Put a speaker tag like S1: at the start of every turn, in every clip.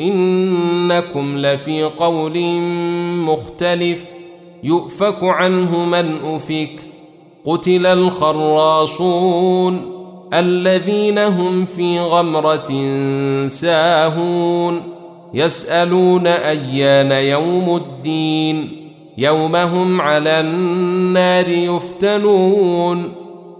S1: إنكم لفي قول مختلف يؤفك عنه من أفك قتل الخراصون الذين هم في غمرة ساهون يسألون أيان يوم الدين يوم هم على النار يفتنون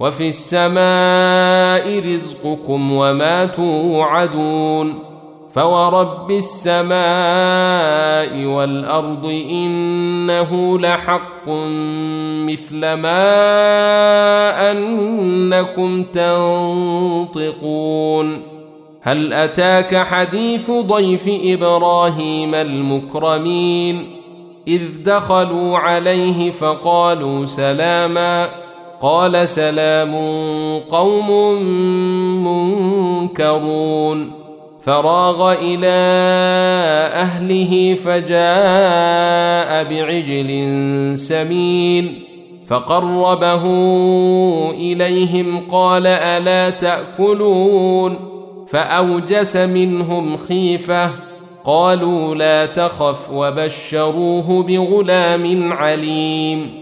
S1: وفي السماء رزقكم وما توعدون فورب السماء والأرض إنه لحق مثل ما أنكم تنطقون هل أتاك حديث ضيف إبراهيم المكرمين إذ دخلوا عليه فقالوا سلاما قال سلام قوم منكرون. فراغ إلى أهله فجاء بعجل سمين. فقربه إليهم قال ألا تأكلون؟ فأوجس منهم خيفة. قالوا لا تخف وبشروه بغلام عليم.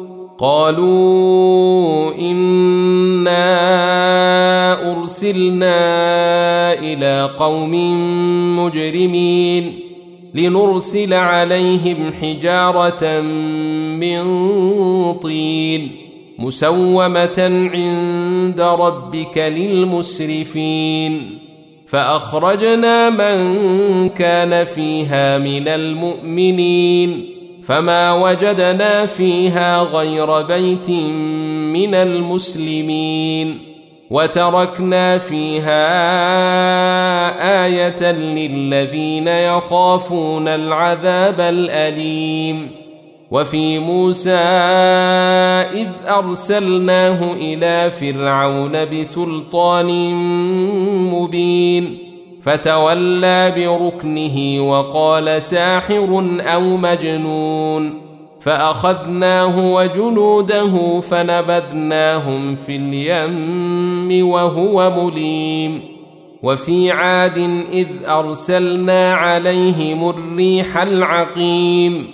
S1: قالوا انا ارسلنا إلى قوم مجرمين لنرسل عليهم حجاره من طين مسومه عند ربك للمسرفين فاخرجنا من كان فيها من المؤمنين فما وجدنا فيها غير بيت من المسلمين وتركنا فيها آية للذين يخافون العذاب الأليم. وفي موسى إذ أرسلناه إلى فرعون بسلطان مبين. فتولى بركنه وقال ساحر أو مجنون فأخذناه وجنوده فنبذناهم في اليم وهو مليم وفي عاد إذ أرسلنا عليهم الريح العقيم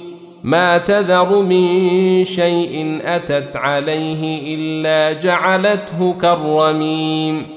S1: ما تذر من شيء أتت عليه إلا جعلته كالرميم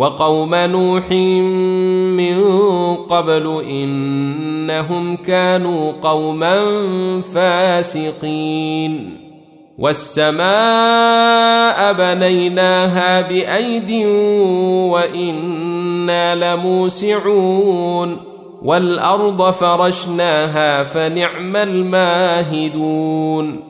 S1: وقوم نوح من قبل إنهم كانوا قوما فاسقين. والسماء بنيناها بأيد وإنا لموسعون. والأرض فرشناها فنعم الماهدون.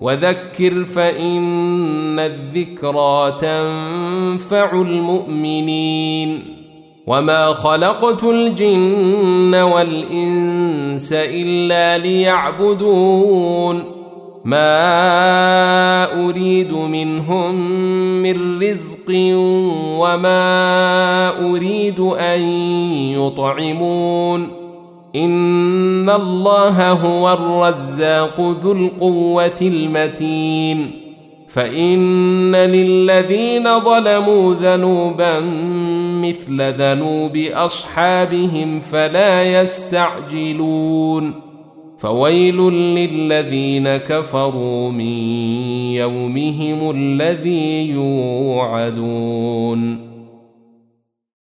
S1: وذكر فإن الذكرى تنفع المؤمنين. وما خلقت الجن والإنس إلا ليعبدون. ما أريد منهم من رزق وما أريد أن يطعمون. ان الله هو الرزاق ذو القوه المتين فان للذين ظلموا ذنوبا مثل ذنوب اصحابهم فلا يستعجلون فويل للذين كفروا من يومهم الذي يوعدون